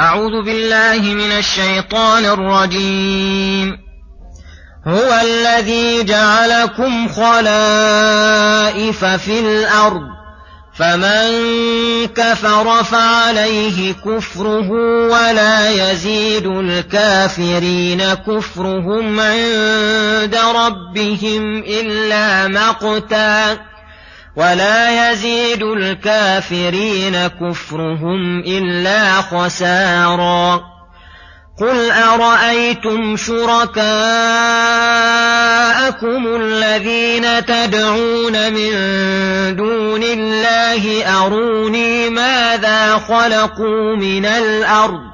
أعوذ بالله من الشيطان الرجيم. هو الذي جعلكم خلائف في الأرض فمن كفر فعليه كفره ولا يزيد الكافرين كفرهم عند ربهم إلا مقتا. ولا يزيد الكافرين كفرهم إلا خسارا قل أرأيتم شركاءكم الذين تدعون من دون الله أروني ماذا خلقوا من الأرض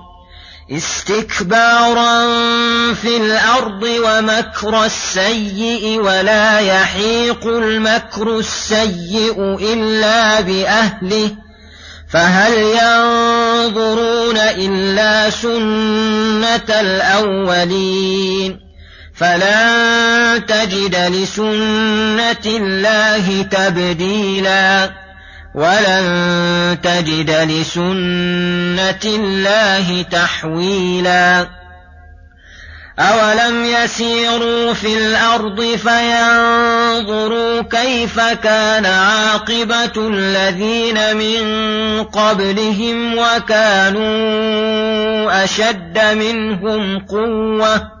استكبارا في الأرض ومكر السيء ولا يحيق المكر السيء إلا بأهله فهل ينظرون إلا سنة الأولين؟ فلن تجد لسنة الله تبديلا. ولن تجد لسنة الله تحويلا. أولم يسيروا في الأرض فينظروا كيف كان عاقبة الذين من قبلهم وكانوا أشد منهم قوةً.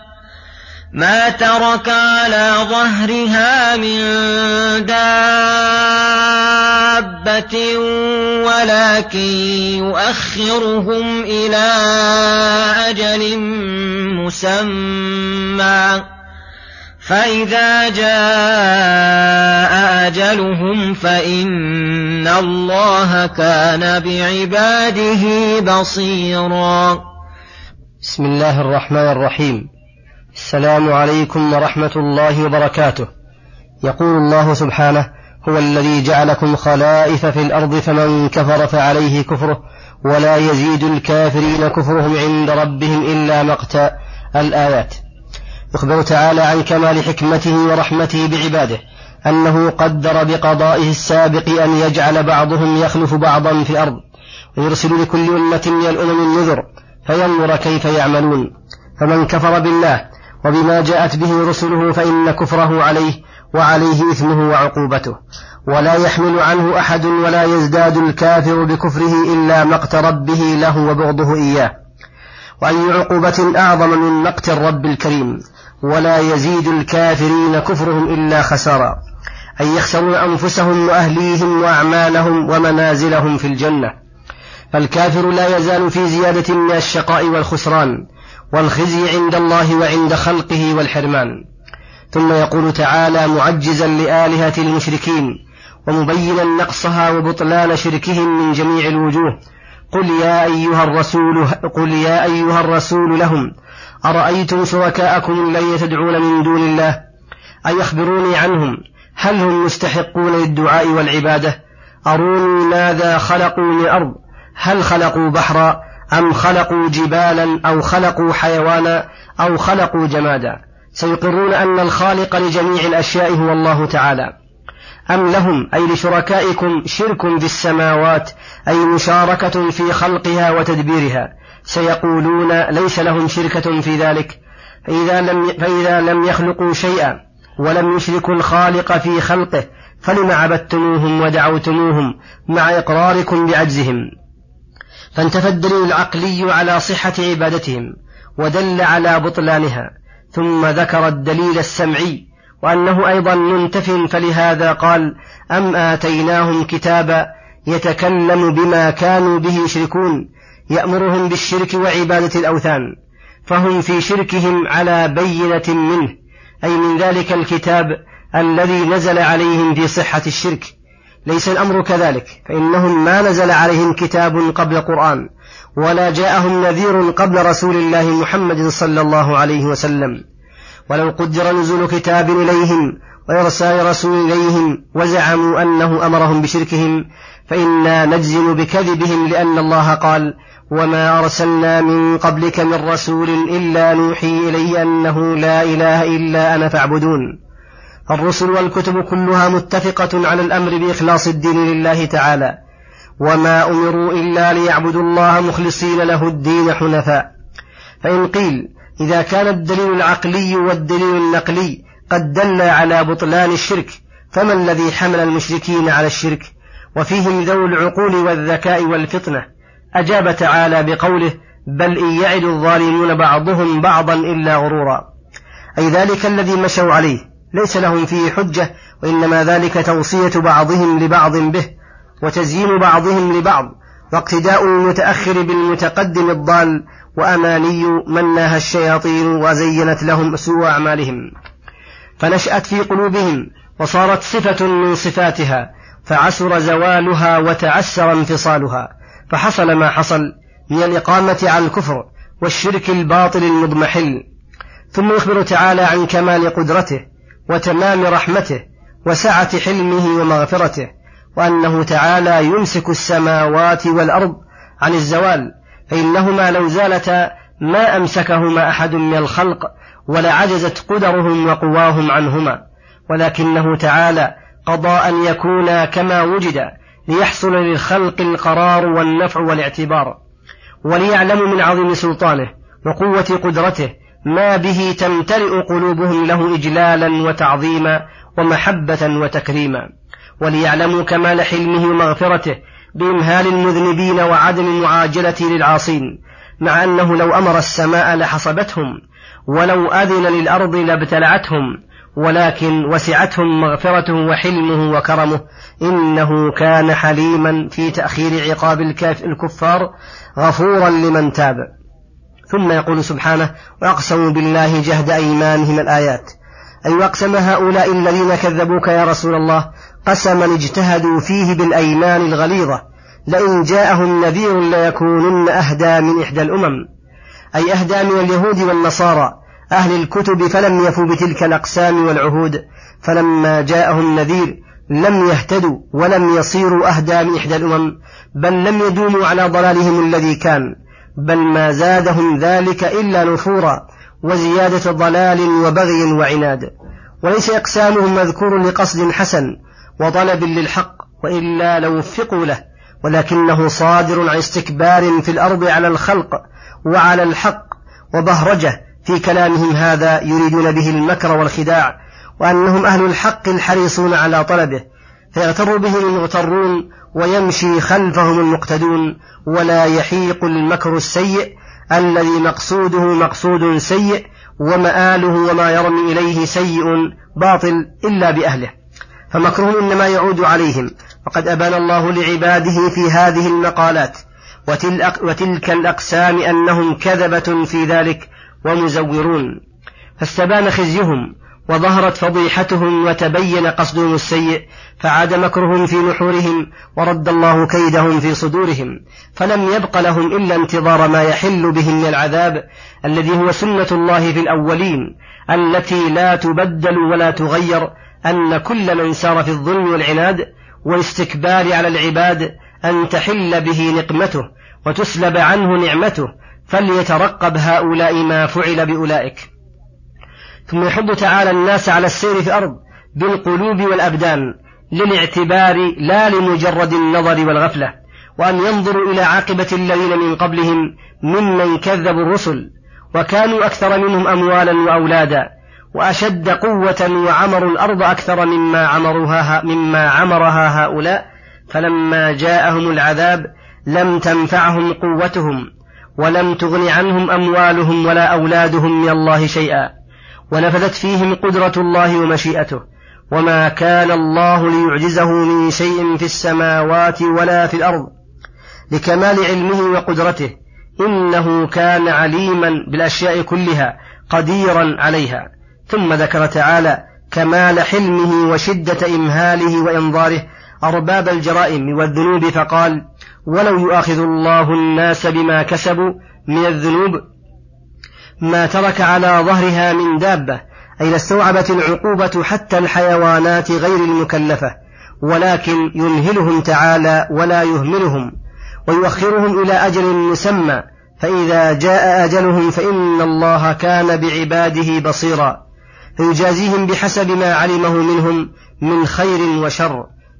ما ترك على ظهرها من دابة ولكن يؤخرهم إلى أجل مسمى فإذا جاء أجلهم فإن الله كان بعباده بصيرا. بسم الله الرحمن الرحيم السلام عليكم ورحمة الله وبركاته. يقول الله سبحانه هو الذي جعلكم خلائف في الأرض فمن كفر فعليه كفره ولا يزيد الكافرين كفرهم عند ربهم إلا مقتا الآيات. يخبر تعالى عن كمال حكمته ورحمته بعباده أنه قدر بقضائه السابق أن يجعل بعضهم يخلف بعضا في الأرض ويرسل لكل أمة من الأمم النذر فينظر كيف يعملون. فمن كفر بالله وبما جاءت به رسله فإن كفره عليه وعليه إثمه وعقوبته. ولا يحمل عنه أحد ولا يزداد الكافر بكفره إلا مقت ربه له وبغضه إياه. وأي عقوبة أعظم من مقت الرب الكريم. ولا يزيد الكافرين كفرهم إلا خسارا. أن يخسرون أنفسهم وأهليهم وأعمالهم ومنازلهم في الجنة. فالكافر لا يزال في زيادة من الشقاء والخسران. والخزي عند الله وعند خلقه والحرمان. ثم يقول تعالى معجزا لآلهة المشركين ومبينا نقصها وبطلان شركهم من جميع الوجوه. قل يا أيها الرسول قل يا أيها الرسول لهم أرأيتم شركاءكم الذين تدعون من دون الله؟ أيخبروني عنهم؟ هل هم مستحقون للدعاء والعبادة؟ أروني ماذا خلقوا من أرض؟ هل خلقوا بحرا؟ أم خلقوا جبالا أو خلقوا حيوانا أو خلقوا جمادا. سيقرون أن الخالق لجميع الأشياء هو الله تعالى. أم لهم أي لشركائكم شرك في السماوات أي مشاركة في خلقها وتدبيرها. سيقولون ليس لهم شركة في ذلك. فإذا لم, فإذا لم يخلقوا شيئا ولم يشركوا الخالق في خلقه فلم عبدتموهم ودعوتموهم مع إقراركم بعجزهم. فانتفى الدليل العقلي على صحة عبادتهم ودل على بطلانها ثم ذكر الدليل السمعي وأنه أيضا منتف فلهذا قال أم آتيناهم كتابا يتكلم بما كانوا به يشركون يأمرهم بالشرك وعبادة الأوثان فهم في شركهم على بينة منه أي من ذلك الكتاب الذي نزل عليهم في صحة الشرك. ليس الأمر كذلك فإنهم ما نزل عليهم كتاب قبل القرآن ولا جاءهم نذير قبل رسول الله محمد صلى الله عليه وسلم. ولو قدر نزول كتاب إليهم وإرسال رسول إليهم وزعموا أنه أمرهم بشركهم فإنا نجزم بكذبهم لأن الله قال وما أرسلنا من قبلك من رسول إلا نوحي إليه أنه لا إله إلا أنا فاعبدون. الرسل والكتب كلها متفقة على الأمر بإخلاص الدين لله تعالى. وما أمروا إلا ليعبدوا الله مخلصين له الدين حنفاء. فإن قيل إذا كان الدليل العقلي والدليل النقلي قد دل على بطلان الشرك فما الذي حمل المشركين على الشرك؟ وفيهم ذوي العقول والذكاء والفطنة. أجاب تعالى بقوله بل إن يعد الظالمون بعضهم بعضا إلا غرورا. أي ذلك الذي مشوا عليه. ليس لهم فيه حجة وإنما ذلك توصية بعضهم لبعض به وتزيين بعضهم لبعض واقتداء المتأخر بالمتقدم الضال وأماني من الشياطين وزينت لهم سوء أعمالهم. فنشأت في قلوبهم وصارت صفة من صفاتها فعسر زوالها وتعسر انفصالها فحصل ما حصل من الإقامة على الكفر والشرك الباطل المضمحل. ثم يخبر تعالى عن كمال قدرته وتمام رحمته وسعة حلمه ومغفرته وأنه تعالى يمسك السماوات والأرض عن الزوال فإنهما لو زالتا ما أمسكهما أحد من الخلق ولعجزت قدرهم وقواهم عنهما ولكنه تعالى قضى أن يكونا كما وجدا ليحصل للخلق القرار والنفع والاعتبار وليعلموا من عظيم سلطانه وقوة قدرته ما به تمتلئ قلوبهم له إجلالا وتعظيما ومحبة وتكريما. وليعلموا كمال حلمه ومغفرته بإمهال المذنبين وعدم المعاجلة للعاصين مع أنه لو أمر السماء لحصبتهم ولو أذن للأرض لابتلعتهم ولكن وسعتهم مغفرته وحلمه وكرمه إنه كان حليما في تأخير عقاب الكفار غفورا لمن تاب. ثم يقول سبحانه وأقسموا بالله جهد أيمانهم الآيات. أي وأقسم هؤلاء الذين كذبوك يا رسول الله؟ قسما اجتهدوا فيه بالأيمان الغليظة. لئن جاءهم نذير ليكونن أهدى من إحدى الأمم. أي أهدى من اليهود والنصارى. أهل الكتب فلم يفوا بتلك الأقسام والعهود. فلما جاءهم نذير لم يهتدوا ولم يصيروا أهدى من إحدى الأمم. بل لم يدوموا على ضلالهم الذي كان. بل ما زادهم ذلك إلا نفورا وزيادة ضلال وبغي وعناد. وليس إقسامهم مذكور لقصد حسن وطلب للحق وإلا لو وفقوا له ولكنه صادر عن استكبار في الأرض على الخلق وعلى الحق وبهرجة في كلامهم هذا يريدون به المكر والخداع وأنهم أهل الحق الحريصون على طلبه. فيغتر بهم المغترون ويمشي خلفهم المقتدون ولا يحيق المكر السيء الذي مقصوده مقصود سيء ومآله وما يرمي إليه سيء باطل إلا بأهله. فمكرهم إنما يعود عليهم. وقد أبان الله لعباده في هذه المقالات. وتلك الأقسام أنهم كذبة في ذلك ومزورون. فاستبان خزيهم. وظهرت فضيحتهم وتبين قصدهم السيء فعاد مكرهم في نحورهم ورد الله كيدهم في صدورهم فلم يبق لهم إلا انتظار ما يحل بهم من العذاب الذي هو سنة الله في الأولين التي لا تبدل ولا تغير أن كل من سار في الظلم والعناد والاستكبار على العباد أن تحل به نقمته وتسلب عنه نعمته فليترقب هؤلاء ما فعل بأولئك. ثم يحض تعالى الناس على السير في الأرض بالقلوب والأبدان للاعتبار لا لمجرد النظر والغفلة وأن ينظروا إلى عاقبة الذين من قبلهم ممن كذبوا الرسل وكانوا أكثر منهم أموالا وأولادا وأشد قوة وعمروا الأرض أكثر مما عمروها مما عمرها هؤلاء فلما جاءهم العذاب لم تنفعهم قوتهم ولم تغن عنهم أموالهم ولا أولادهم من الله شيئا. ونفذت فيهم قدرة الله ومشيئته. وما كان الله ليعجزه من شيء في السماوات ولا في الأرض. لكمال علمه وقدرته. إنه كان عليما بالأشياء كلها قديرا عليها. ثم ذكر تعالى كمال حلمه وشدة إمهاله وإنظاره أرباب الجرائم والذنوب فقال ولو يؤاخذ الله الناس بما كسبوا من الذنوب ما ترك على ظهرها من دابة أي لاستوعبت العقوبة حتى الحيوانات غير المكلفة ولكن يمهلهم تعالى ولا يهملهم ويؤخرهم إلى أجل مسمى فإذا جاء أجلهم فإن الله كان بعباده بصيرا فيجازيهم بحسب ما علمه منهم من خير وشر.